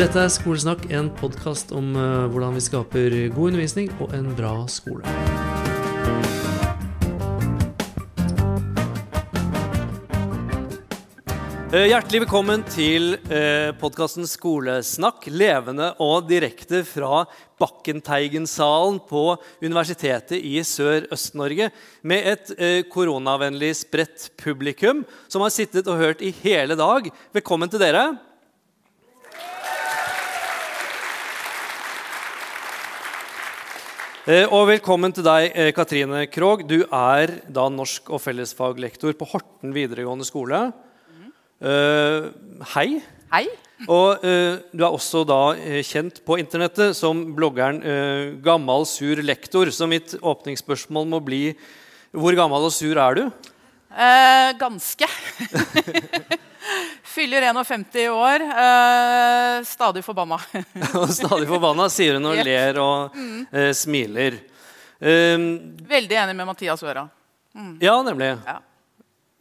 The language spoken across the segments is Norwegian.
Dette er Skolesnakk, en podkast om eh, hvordan vi skaper god undervisning og en bra skole. Eh, Hjertelig velkommen til eh, podkasten Skolesnakk, levende og direkte fra Bakkenteigen-salen på Universitetet i Sør-Øst-Norge, med et koronavennlig spredt publikum som har sittet og hørt i hele dag. Velkommen til dere. Og velkommen til deg, eh, Katrine Krogh. Du er da norsk- og fellesfaglektor på Horten videregående skole. Eh, hei. Hei. Og uh, du er også da eh, kjent på internettet som bloggeren uh, Gammal sur lektor. Så mitt åpningsspørsmål må bli hvor gammel og sur er du? Eh, ganske. Fyller 51 år. Eh, stadig forbanna. Stadig forbanna, sier hun og yep. ler og eh, smiler. Um, Veldig enig med Mathias Øra ja, nemlig. Ja.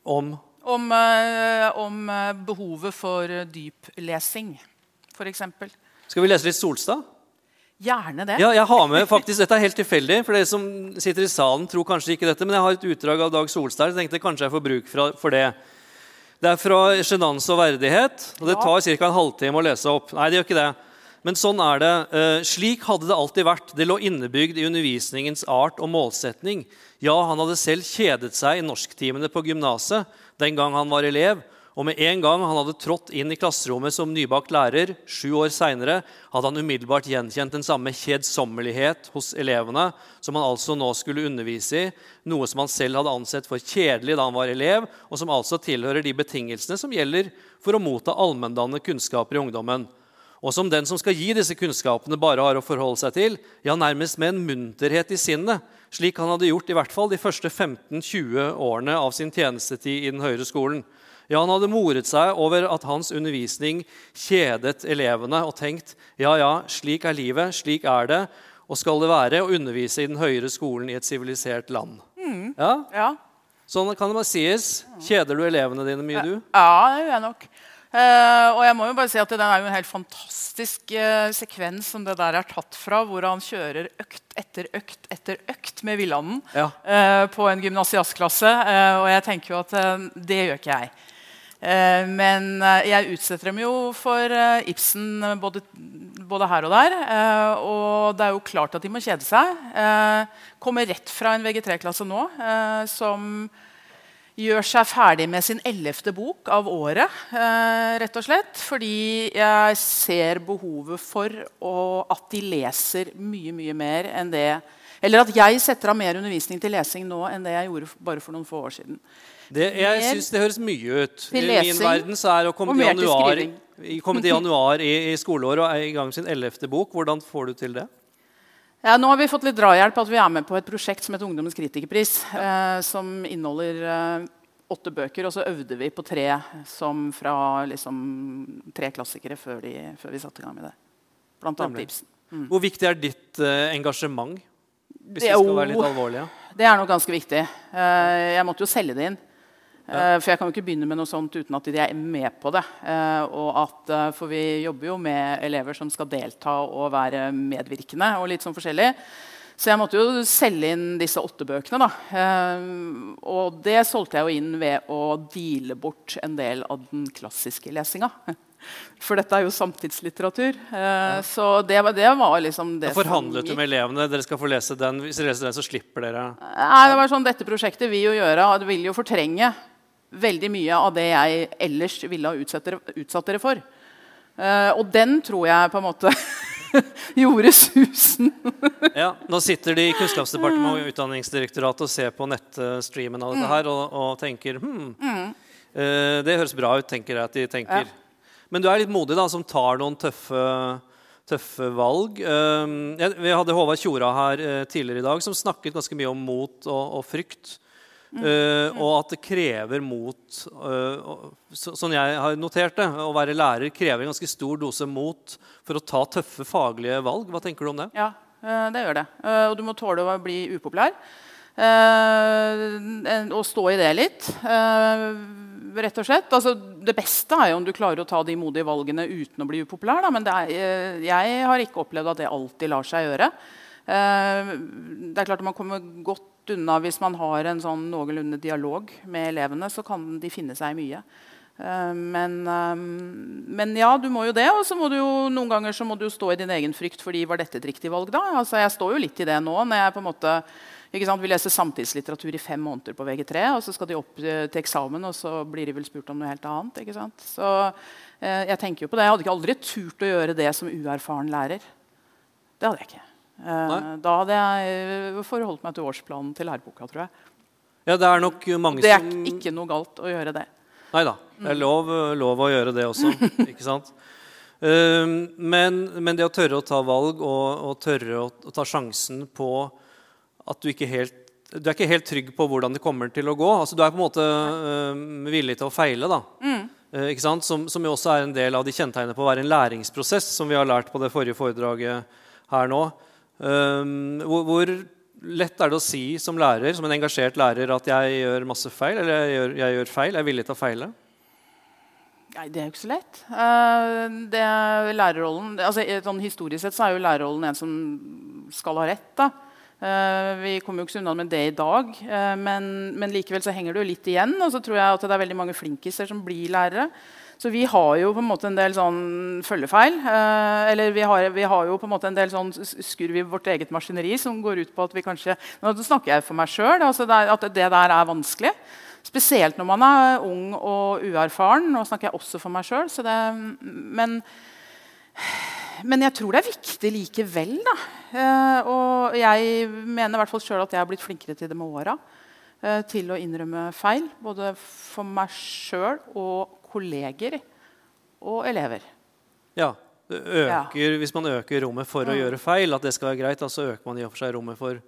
Om om, eh, om eh, behovet for dyplesing, f.eks. Skal vi lese litt Solstad? Gjerne det. Ja, jeg har med faktisk, Dette er helt tilfeldig. for Dere som sitter i salen, tror kanskje ikke dette, men jeg har et utdrag av Dag Solstad. Jeg tenkte kanskje jeg får bruk for det. Det er fra 'Sjenanse og verdighet'. og Det tar ca. en halvtime å lese opp. Nei, det gjør ikke det. Men sånn er det. Eh, slik hadde det alltid vært. Det lå innebygd i undervisningens art og målsetning. Ja, han hadde selv kjedet seg i norsktimene på gymnaset den gang han var elev. Og med en gang han hadde trådt inn i klasserommet som nybakt lærer, sju år seinere, hadde han umiddelbart gjenkjent den samme kjedsommelighet hos elevene som han altså nå skulle undervise i, noe som han selv hadde ansett for kjedelig da han var elev, og som altså tilhører de betingelsene som gjelder for å motta allmenndannende kunnskaper i ungdommen og som den som skal gi disse kunnskapene, bare har å forholde seg til, ja, nærmest med en munterhet i sinnet, slik han hadde gjort i hvert fall de første 15-20 årene av sin tjenestetid i den høyere skolen. Ja, han hadde moret seg over at hans undervisning kjedet elevene og tenkt ja, ja, slik er livet, slik er det, og skal det være å undervise i den høyere skolen i et sivilisert land. Ja, Ja. Sånn kan det bare sies. Kjeder du elevene dine mye, du? Ja, det gjør jeg nok. Uh, og jeg må jo bare si at det er jo en helt fantastisk uh, sekvens som det der er tatt fra, hvor han kjører økt etter økt etter økt med Villanden Ja. uh, på en gymnasiastklasse. Eh, og jeg tenker jo at eh, det gjør ikke jeg. Eh, men eh, jeg utsetter dem jo for eh, Ibsen både, både her og der. og det er jo klart at de må kjede seg. Kommer rett fra en VG3-klasse nå som gjør seg ferdig med sin ellevte bok av året. Rett og slett, Fordi jeg ser behovet for at de leser mye, mye mer enn det Eller at jeg setter av mer undervisning til lesing nå enn det jeg gjorde bare for noen få år siden. Det, jeg syns det høres mye ut. I min verden så er å komme til januar, komme til januar i, i skoleåret og er i gang sin ellevte bok. Hvordan får du til det? Ja, nå har vi fått litt drahjelp at vi er med på et prosjekt som heter Ungdommens kritikerpris. Eh, som inneholder eh, åtte bøker, og så øvde vi på tre som fra liksom, tre klassikere før, de, før vi satte i gang med det. Blant annet Ibsen. Mm. Hvor viktig er ditt eh, engasjement? Hvis Det vi skal være litt alvorlige. Det er nok ganske viktig. Eh, jeg måtte jo selge det inn. Eh, for jeg kan jo ikke begynne med noe sånt uten at de er med på det. Eh, og at, eh, for vi jobber jo med elever som skal delta og være medvirkende. og litt sånn forskjellig. Så jeg måtte jo selge inn disse åtte bøkene. da. Og det solgte jeg jo inn ved å deale bort en del av den klassiske lesinga. For dette er jo samtidslitteratur. Så det, var- det var liksom det Da forhandlet du med elevene. Dere skal få lese den. Hvis dere leser den, så slipper dere. Nei, det var sånn, Dette prosjektet vil jo gjøre, det vil jo fortrenge veldig mye av det jeg ellers ville ha utsatt dere, utsatt dere for. Uh, og den tror jeg på en måte gjorde susen. Ja, Nå sitter de i Kunnskapsdepartementet og Utdanningsdirektoratet og ser på nettstreamen av dette Mm. her og, og tenker hm, eh, Det høres bra ut, tenker jeg at de tenker. Ja. Men du er litt modig, da, som tar noen tøffe, tøffe valg. Uh, vi hadde Håvard Tjora her tidligere i dag, som snakket ganske mye om mot og, og frykt. Eh, og at det krever mot uh, så, Sånn jeg har notert det, å være lærer krever en ganske stor dose mot for å ta tøffe faglige valg. Hva tenker du om det? Ja, uh, det gjør det. Og du må tåle å bli upopulær. Og stå i det litt, rett og slett. Altså, det beste er jo om du klarer å ta de modige valgene uten å bli upopulær. Da. Men er, jeg har ikke opplevd at det alltid lar seg gjøre. Eh, det er klart at Man kommer godt unna hvis man har en sånn noenlunde dialog med elevene. Så kan de finne seg i mye. Eh, men, men, ja, du må jo det. Og så må du jo noen ganger så må du stå i din egen frykt fordi var dette et riktig valg da? Altså, jeg står jo litt i det nå. når jeg på en måte vi leser samtidslitteratur i fem måneder på VG3, og så skal de opp eh, til eksamen, og så blir de vel spurt om noe helt annet. ikke sant? Så eh, jeg tenker jo på det. Jeg hadde ikke aldri turt å gjøre det som uerfaren lærer. Det hadde jeg ikke. Eh, da hadde jeg eh, forholdt meg til årsplanen til læreboka, tror jeg. Ja, Det er nok mange Det er som... ikke noe galt å gjøre det. Nei da. Det er lov, lov, å gjøre det også. ikke sant? Uh, men, men, det å tørre å ta valg og, og tørre å, å ta sjansen på at du ikke helt du er ikke helt trygg på hvordan det kommer til å gå. Altså, du er på en måte uh, villig til å feile. da. Mm. Uh, som, som, jo også er en del av de kjennetegnene på å være en læringsprosess, som vi har lært på det forrige foredraget her nå. Uh, hvor, hvor, lett er det å si som lærer, som en engasjert lærer at jeg gjør masse feil, eller jeg gjør, jeg gjør feil? Jeg er villig til å feile? Nei, det er jo ikke så lett. det er lærerrollen, altså, sånn Historisk sett så er jo lærerrollen en som skal ha rett. da. Uh, vi kommer jo ikke unna med det i dag, men, men, likevel så henger det jo litt igjen. Og så tror jeg at det er veldig mange flinkiser som blir lærere. Så vi har jo på en måte en del sånn følgefeil. Eh, eller vi har, vi har, jo på en måte en del sånn skurv i vårt eget maskineri som går ut på at vi kanskje Nå snakker jeg for meg sjøl. Altså at det der er vanskelig. Spesielt når man er ung og uerfaren. Nå snakker jeg også for meg sjøl. Men men jeg tror det er viktig likevel. Da. Eh, og jeg mener i hvert fall selv at jeg har blitt flinkere til det med åra. Eh, til å innrømme feil. Både for meg sjøl og kolleger og elever. Ja, øker, ja. Hvis man øker rommet for mm. å gjøre feil, at det skal være greit, så øker man i og for seg rommet for,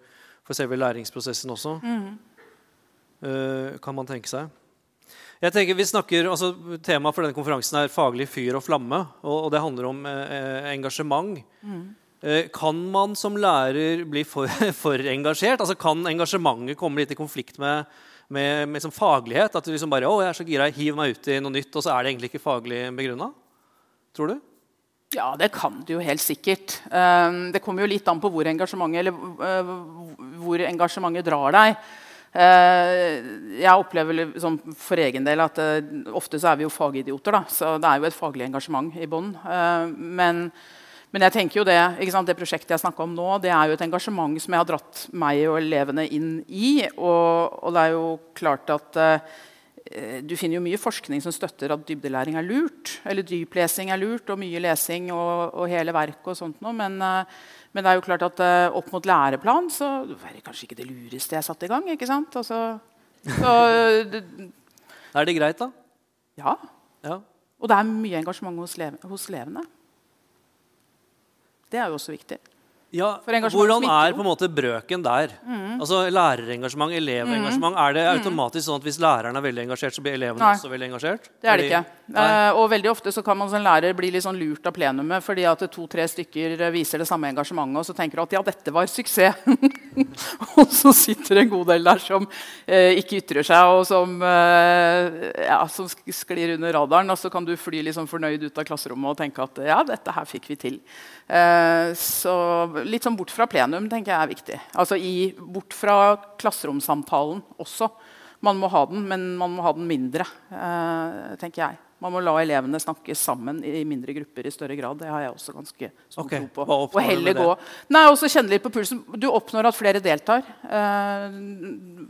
for selve læringsprosessen også. Mm. Uh, kan man tenke seg. Jeg tenker vi snakker, altså Temaet for denne konferansen er faglig fyr og flamme. Og, og det handler om eh, engasjement. Mm. Eh, kan man som lærer bli for, for, engasjert? Altså Kan engasjementet komme litt i konflikt med, med, med liksom faglighet? At du liksom bare, å, jeg er så gira, hiver meg ut i noe nytt, og så er det egentlig ikke faglig begrunna? Tror du? Ja, det kan du jo helt sikkert. Um, det kommer jo litt an på hvor engasjementet, eller, uh, hvor engasjementet drar deg. Eh, jeg opplever liksom, for egen del at uh, ofte så er vi jo fagidioter. Da, så det er jo et faglig engasjement i bånn. Men, men, jeg tenker jo det, det prosjektet jeg snakka om nå, det er jo et engasjement som jeg har dratt meg og elevene inn i. Og, og det er jo klart at du finner jo mye forskning som støtter at dybdelæring er lurt. Eller dyplesing er lurt, og mye lesing og, og hele verk og sånt noe. Men men det er jo klart at eh, opp mot læreplan så var det kanskje ikke det lureste jeg satte i gang. ikke sant? Altså, så, det, er det greit, da? Ja. ja. Og det er mye engasjement hos, hos elevene. Det er jo også viktig. Ja, Hvordan er på en måte brøken der? Mm. Altså Lærerengasjement, elevengasjement. Mm. Er det automatisk sånn at hvis læreren er veldig engasjert, så blir elevene Nei. også veldig engasjert? Det er det ikke. Uh, og veldig ofte så kan man som lærer bli litt sånn lurt av plenumet fordi at to-tre stykker viser det samme engasjementet, og så tenker du at ja, dette var suksess. og så sitter det en god del der som uh, ikke ytrer seg, og som, uh, ja, som sklir under radaren. Og så kan du fly liksom fornøyd ut av klasserommet og tenke at ja, dette her fikk vi til. så litt sånn bort fra plenum tenker jeg er viktig. Altså i, Bort fra klasseromsamtalen også. Man må ha den, men man må ha den mindre. Eh, tenker jeg. Man må la elevene snakke sammen i mindre grupper i større grad. Det har jeg også ganske stor okay. tro på. Og heller gå. Nei, også kjenne litt på pulsen. Du oppnår at flere deltar eh,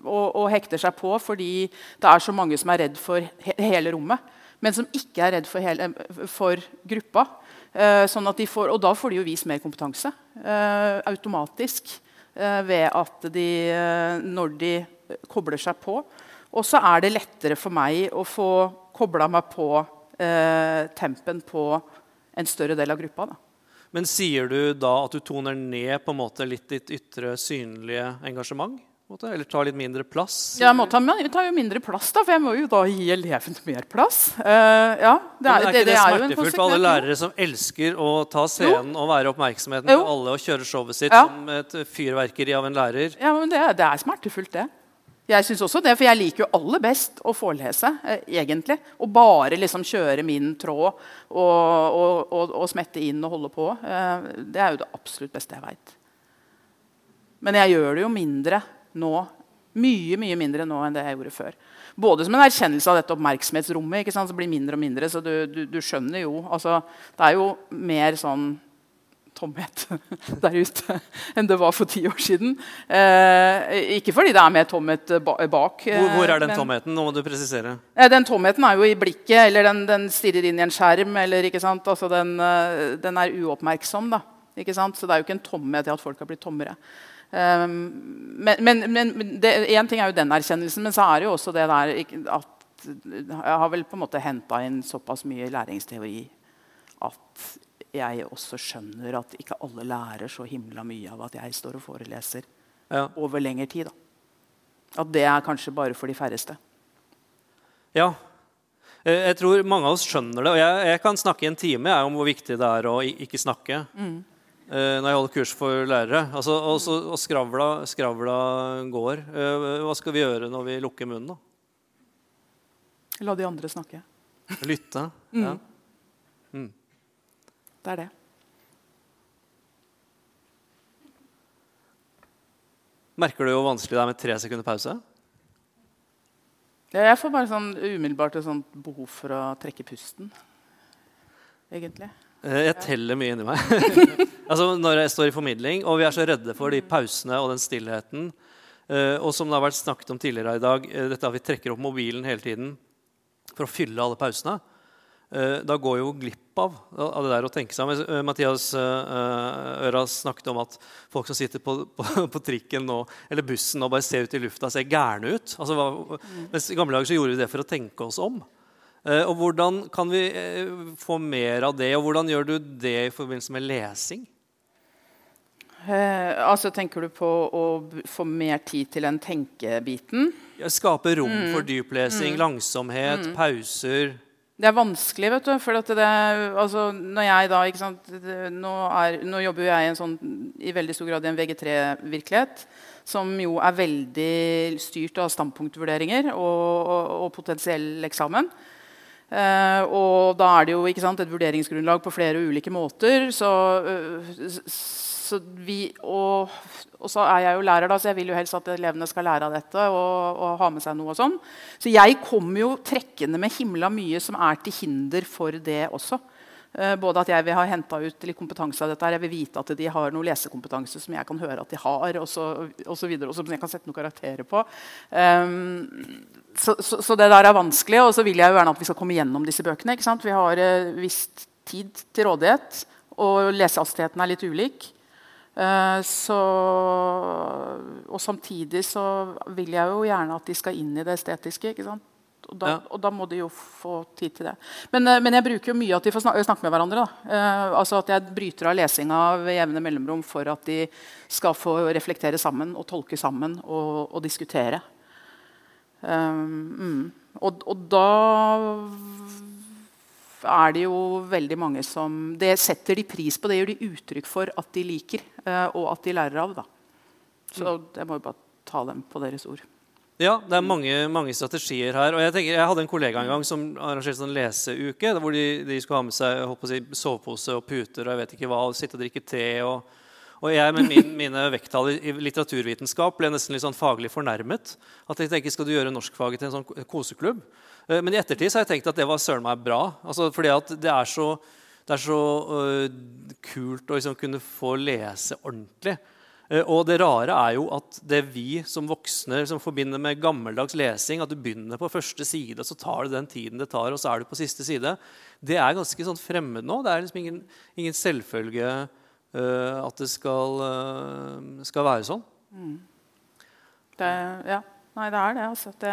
og, og, hekter seg på fordi det er så mange som er redd for he hele rommet, men som ikke er redd for, hele, for gruppa. Eh, sånn får, og da får de jo vist mer kompetanse eh, automatisk eh, ved at de, når de kobler seg på. Og så er det lettere for meg å få kobla meg på tempen på en større del av gruppa. Da. Men sier du da at du toner ned på en måte litt ditt ytre synlige engasjement? Eller ta litt mindre plass? Ja, jeg må ta, ta jo mindre plass, da, for jeg må jo da gi elevene mer plass. Uh, ja, det er, Men er ikke det, det, det smertefullt for alle lærere som elsker å ta scenen jo. og være oppmerksomheten jo. på alle og kjøre showet sitt ja. som et fyrverkeri av en lærer? Ja, men det, det er smertefullt, det. Jeg synes også det, for jeg liker jo aller best å forelese. Eh, egentlig. Og bare liksom kjøre min tråd og, og, og, og, smette inn og holde på. Eh, det er jo det absolutt beste jeg veit. Men jeg gjør det jo mindre nå. Mye mye mindre nå enn det jeg gjorde før. Både som en erkjennelse av dette oppmerksomhetsrommet ikke sant, som blir mindre og mindre. så du, du, du skjønner jo, altså, Det er jo mer sånn tomhet der ute enn det var for ti år siden. Eh, ikke fordi det er mer tomhet bak. Hvor, hvor er den men, tomheten? Nå må du presisere. Eh, den tomheten er jo i blikket, eller den, den stirrer inn i en skjerm. eller ikke sant? Altså den, eh, den er uoppmerksom. da. Ikke sant? Så det er jo ikke en tomhet i at folk har blitt tommere. Um, men, men, men en ting er jo den erkjennelsen, men så er det jo også det der at jeg har vel på en måte henta inn såpass mye læringsteori at jeg også skjønner at ikke alle lærer så himla mye av at jeg står og foreleser ja. over lengre tid. Da. At det er kanskje bare for de færreste. Ja. Jeg tror mange av oss skjønner det. Og jeg, jeg kan snakke i en time om hvor viktig det er å ikke snakke. Mm. Eh, når jeg holder kurs for lærere. Altså, også, og skravla, skravla går. Eh, hva skal vi gjøre når vi lukker munnen? da? La de andre snakke. Lytte. mm. ja. Mm. Det er det. Merker du hvor vanskelig det er med tre sekunder pause? Ja, jeg får bare sånn umiddelbart et sånt behov for å trekke pusten. Egentlig. Eh, jeg teller mye inni meg. altså Når jeg står i formidling, og vi er så redde for de pausene og den stillheten. Eh, og som det har vært snakket om tidligere i dag, eh, dette at vi trekker opp mobilen hele tiden for å fylle alle pausene. Da går jo glipp av, av det der å tenke seg om. Mathias Øra snakket om at folk som sitter på, på, på trikken nå, eller bussen og bare ser ut i lufta, ser gærne ut. Altså, hva, mens I gamle dager så gjorde vi det for å tenke oss om. Uh, og Hvordan kan vi uh, få mer av det, og hvordan gjør du det i forbindelse med lesing? altså Tenker du på å få mer tid til den tenkebiten? Skape rom mm. for dyplesing, mm. langsomhet, mm. pauser. Det er vanskelig, vet du. For det, altså, når jeg da, sant, nå, er, nå, jobber jeg i, en sånn, i veldig stor grad i en VG3-virkelighet. Som jo er veldig styrt av standpunktvurderinger og, og, og potensiell eksamen. Uh, og da er det jo sant, et vurderingsgrunnlag på flere ulike måter. Så, uh, så vi, og, og, så er jeg jo lærer, da, så jeg vil jo helst at elevene skal lære av dette. og, og ha med seg noe og sånn. Så jeg kommer jo trekkende med himla mye som er til hinder for det også. Uh, både at jeg vil ha henta ut litt kompetanse av dette. Jeg vil vite at de har noe lesekompetanse som jeg kan høre at de har. Og så, og så videre, og som jeg kan sette noen karakterer på. Um, så, så, så, det der er vanskelig. Og så vil jeg jo gjerne at vi skal komme gjennom disse bøkene. Vi har uh, visst tid til rådighet, og lesehastigheten er litt ulik. Uh, så, og samtidig så vil jeg jo gjerne at de skal inn i det estetiske. ikke sant? Og da, ja. og da, må de jo få tid til det. Men, eh, men, jeg bruker jo mye at de får snakke, snakke med hverandre. Uh, altså At jeg bryter av lesinga ved jevne mellomrom for at de skal få reflektere sammen og tolke sammen og, og diskutere. Um, mm. og, og, da er det jo veldig mange som Det setter de pris på, det gjør de uttrykk for at de liker, uh, og at de lærer av. Da. Så mm. jeg må jo bare ta dem på deres ord. Ja, det er mange, mange strategier her. og Jeg, tenker, jeg hadde en kollega en gang som arrangerte sånn leseuke. hvor de, de, skulle ha med seg si, sovepose og puter og jeg vet ikke hva, og sitte og drikke te. og, og jeg med min, mine vekttall i litteraturvitenskap ble nesten litt sånn faglig fornærmet. At jeg tenker, Skal du gjøre norskfaget til en sånn koseklubb? Eh, men i ettertid så har jeg tenkt at det var søren meg bra. Altså, fordi at det er så, det er så uh, kult å liksom kunne få lese ordentlig. Uh, og det rare er jo at det vi som voksne som forbinder med gammeldags lesing, at du begynner på første side, så tar du den tiden det tar, og så er du på siste side, det er ganske sånn fremmed nå. Det er liksom ingen, ingen selvfølge uh, at det skal, skal være sånn. Mm. Det, ja. Nei, det er det. altså. Det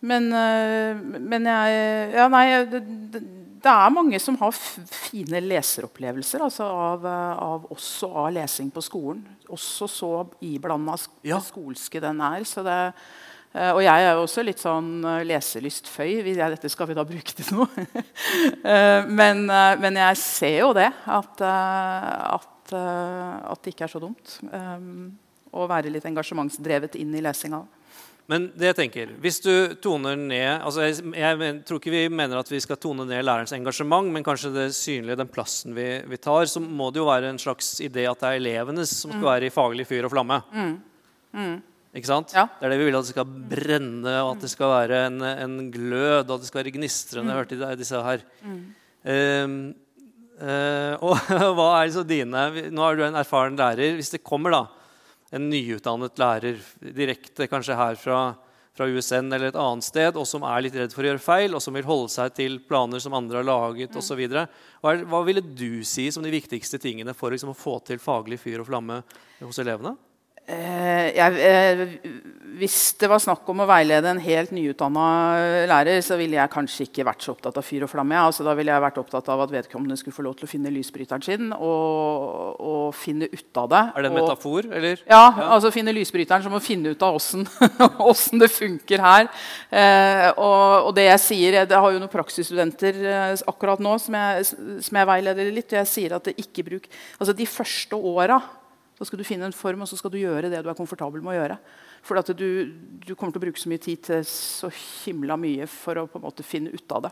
men, eh, men jeg Ja, nei det, det, er mange som har fine leseropplevelser altså av, eh, av, også av lesing på skolen. Også så iblanda ja. skolske den er. Det, eh, og jeg er jo også litt sånn leselystføy. Dette skal vi da bruke til noe. men, men, jeg ser jo det. At, at, at, det ikke er så dumt. Å være litt engasjementsdrevet inn i lesinga. Men det jeg tenker, hvis du toner ned altså jeg, jeg, tror ikke vi mener at vi skal tone ned lærerens engasjement, men kanskje det synlige, den plassen vi, vi, tar, så må det jo være en slags idé at det er elevenes som skal mm. være i faglig fyr og flamme. Mm. Mm. Ikke sant? Ja. Det er det vi vil at det skal brenne, og at det skal være en, en glød, og at det skal være gnistrende. Mm. Hørte disse her. Mm. Um, uh, og hva er liksom dine Nå er du en erfaren lærer. Hvis det kommer da en nyutdannet lærer direkte kanskje her fra, fra, USN eller et annet sted, og som er litt redd for å gjøre feil, og som vil holde seg til planer som andre har laget mm. osv. Hva, hva ville du si som de viktigste tingene for liksom, å få til faglig fyr og flamme hos elevene? Eh, jeg, eh, hvis det var snakk om å veilede en helt nyutdanna lærer, så ville jeg kanskje ikke vært så opptatt av fyr og flamme. Altså, da ville jeg vært opptatt av at vedkommende skulle få lov til å finne lysbryteren sin og, og finne ut av det. Er det en metafor, eller? Ja, ja. altså finne lysbryteren som å finne ut av åssen, det funker her. Eh, og, og, det jeg sier, jeg, har jo noen praksisstudenter eh, akkurat nå som jeg, som jeg veileder litt. og jeg sier at det ikke bruk, altså De første åra da skal du finne en form, og så skal du gjøre det du er komfortabel med å gjøre. For du, du, kommer til å bruke så mye tid til så himla mye for å på en måte finne ut av det.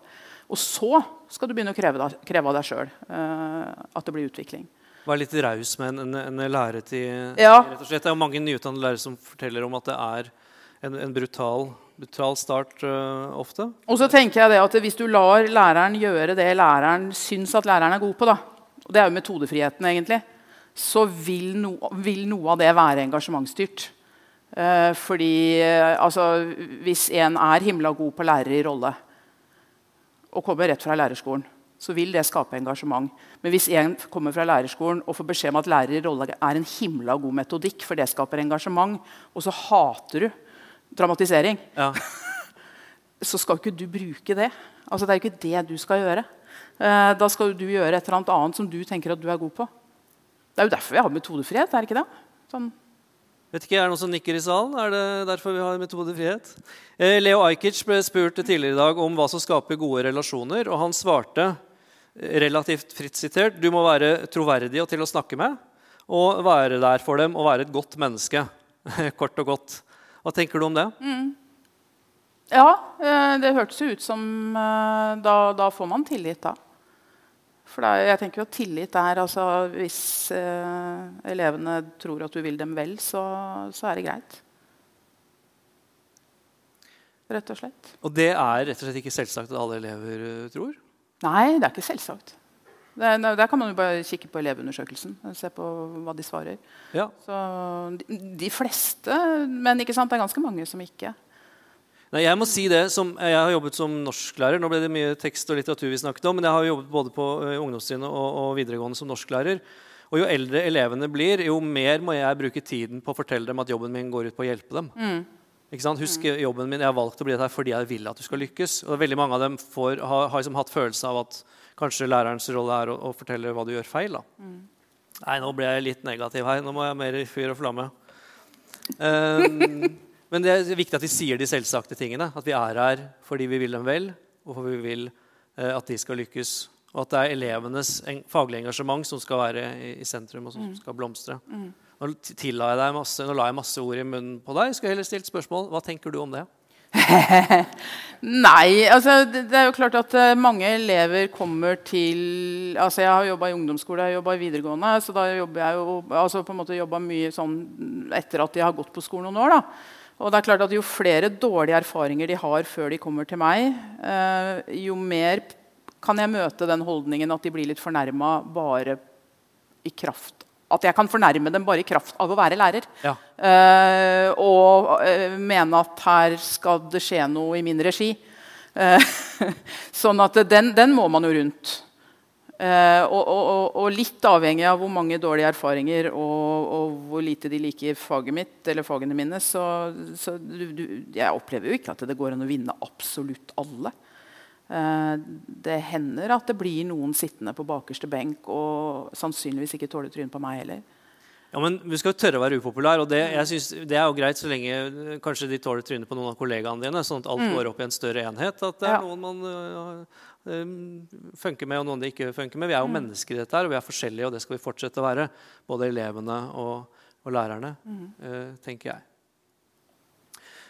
Og så skal du begynne å kreve, deg, kreve av deg sjøl uh, eh, at det blir utvikling. Vær litt raus med en, en, en lærer til ja. rett og slett. Det er jo mange nyutdannede lærere som forteller om at det er en, en brutal, brutal, start uh, ofte. Og så tenker jeg det at Hvis du lar læreren gjøre det læreren syns at læreren er god på, da, og det er jo metodefriheten, egentlig, så vil, no, vil noe av det være engasjementsstyrt. Eh, fordi eh, altså, Hvis en er himla god på lærer i rolle og kommer rett fra lærerskolen, så vil det skape engasjement. Men hvis en kommer fra lærerskolen og får beskjed om at lærer i rolle er en himla god metodikk, for det skaper engasjement, og så hater du dramatisering, ja. så skal ikke du bruke det. Altså, det er ikke det du skal gjøre. Eh, da skal du gjøre et eller annet som du tenker at du er god på. Det er jo derfor vi har metodefrihet. er det ikke det? Sånn. Vet ikke, Er det noen som nikker i salen? Er det derfor vi har metodefrihet? Eh, Leo Ajkic ble spurt tidligere i dag om hva som skaper gode relasjoner. og Han svarte eh, relativt fritt sitert du må være troverdig og til å snakke med. Og være der for dem og være et godt menneske. Kort og godt. Hva tenker du om det? Mm. Ja, eh, det hørtes ut som da, da får man tillit, da. For er, jeg tenker at Tillit er altså Hvis eh, elevene tror at du vil dem vel, så, så, er det greit. Rett og slett. Og det er rett og slett ikke selvsagt at alle elever uh, tror? Nei, det er ikke selvsagt. Det, der kan man jo bare kikke på elevundersøkelsen. Se på hva de svarer. Ja. Så de, de, fleste, men det er ganske mange som ikke. Nei, jeg må si det, som, jeg har jobbet som norsklærer. Nå ble det mye tekst og litteratur vi snakket om, men jeg har jobbet både på ungdomstrinnet og, og, videregående som norsklærer. Og Jo eldre elevene blir, jo mer må jeg bruke tiden på å fortelle dem at jobben min går ut på å hjelpe dem. Mm. Ikke sant? Husk mm. jobben min, Jeg har valgt å bli her fordi jeg vil at du skal lykkes. Og veldig Mange av dem får, har, har liksom hatt følelse av at kanskje lærerens rolle er å, å fortelle hva du gjør feil. Mm. Nei, nå ble jeg litt negativ her. Nå må jeg mer i fyr og flamme. Um, Men det er viktig at vi sier de selvsagte tingene. At vi er her fordi vi vil dem vel, og fordi vi vil eh, at de skal lykkes. Og at det er elevenes faglige engasjement som skal være i sentrum, og som mm. skal blomstre. Mm. Nå, jeg deg masse, nå la jeg masse ord i munnen på deg. Skal jeg heller stilt spørsmål. Hva tenker du om det? Nei, altså det, det, er jo klart at uh, mange elever kommer til altså Jeg har jobba i ungdomsskole jeg jobba i videregående. så da jobber jeg jo altså på en måte mye sånn etter at de har gått på skolen noen år. da og det er klart at Jo flere dårlige erfaringer de har før de kommer til meg, eh, jo mer kan jeg møte den holdningen at de blir litt fornærma bare i kraft At jeg kan fornærme dem bare i kraft av å være lærer. Ja. Eh, og eh, mene at her skal det skje noe i min regi. Sånn at den, den må man jo rundt. Uh, og, og, og, litt avhengig av hvor mange dårlige erfaringer og, og, hvor lite de liker faget mitt eller fagene mine, så, så du, du, jeg opplever jo ikke at det går an å vinne absolutt alle. Uh, det hender at det blir noen sittende på bakerste benk og sannsynligvis ikke tåler trynet på meg heller. Ja, men Vi skal jo tørre å være upopulær, og det, synes, det, er jo greit så lenge kanskje de tåler trynet på noen av kollegaene dine, sånn at alt mm. går opp i en større enhet. At det er ja. noen man uh, funker med, og noen det ikke funker med. Vi er jo mm. mennesker i dette, her, og vi er forskjellige, og det skal vi fortsette å være. Både elevene og, og lærerne, mm. uh, tenker jeg.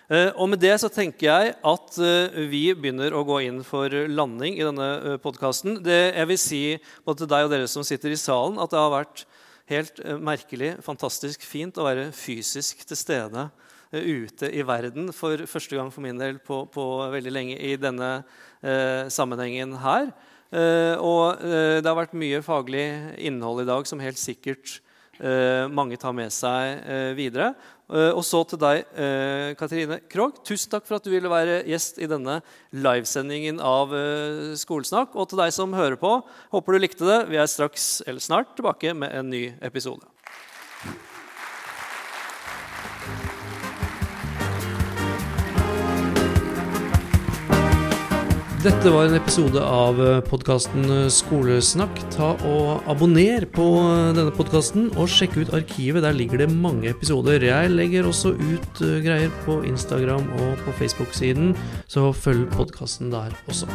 Eh, og med det så tenker jeg at eh, vi begynner å gå inn for landing i denne podkasten. Jeg vil si både til deg og dere som sitter i salen, at det har vært helt merkelig, fantastisk fint å være fysisk til stede ute i verden for første gang for min del på, på veldig lenge i denne eh, sammenhengen her. Eh, og eh, det har vært mye faglig innhold i dag som helt sikkert mange tar med seg videre. Eh, og så til deg, eh, Katrine Krogh. Tusen takk for at du ville være gjest i denne livesendingen av eh, Skolesnakk. Og til deg som hører på, håper du likte det. Vi er straks eller snart tilbake med en ny episode. Dette var en episode av eh, podkasten eh, Skolesnakk. Ta og Abonner på eh, denne podkasten, og sjekk ut arkivet. Der ligger det mange episoder. Jeg legger også ut greier på Instagram og på Facebook-siden, så følg podkasten der også.